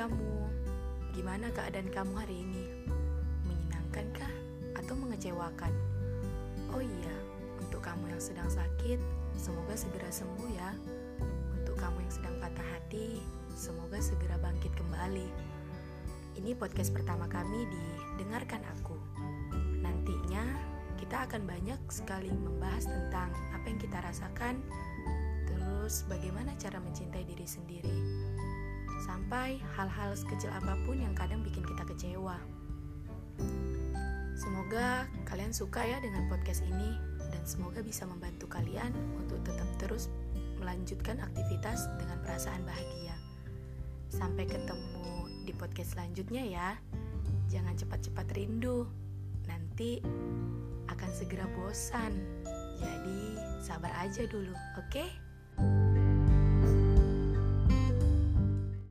Bagaimana keadaan kamu hari ini? Menyenangkankah atau mengecewakan? Oh iya, untuk kamu yang sedang sakit, semoga segera sembuh ya. Untuk kamu yang sedang patah hati, semoga segera bangkit kembali. Ini podcast pertama kami di Dengarkan Aku. Nantinya kita akan banyak sekali membahas tentang apa yang kita rasakan, terus bagaimana cara mencintai diri sendiri sampai hal-hal sekecil apa pun yang kadang bikin kita kecewa. Semoga kalian suka ya dengan podcast ini dan semoga bisa membantu kalian untuk tetap terus melanjutkan aktivitas dengan perasaan bahagia. Sampai ketemu di podcast selanjutnya ya. Jangan cepat-cepat rindu. Nanti akan segera bosan. Jadi sabar aja dulu, oke? Okay?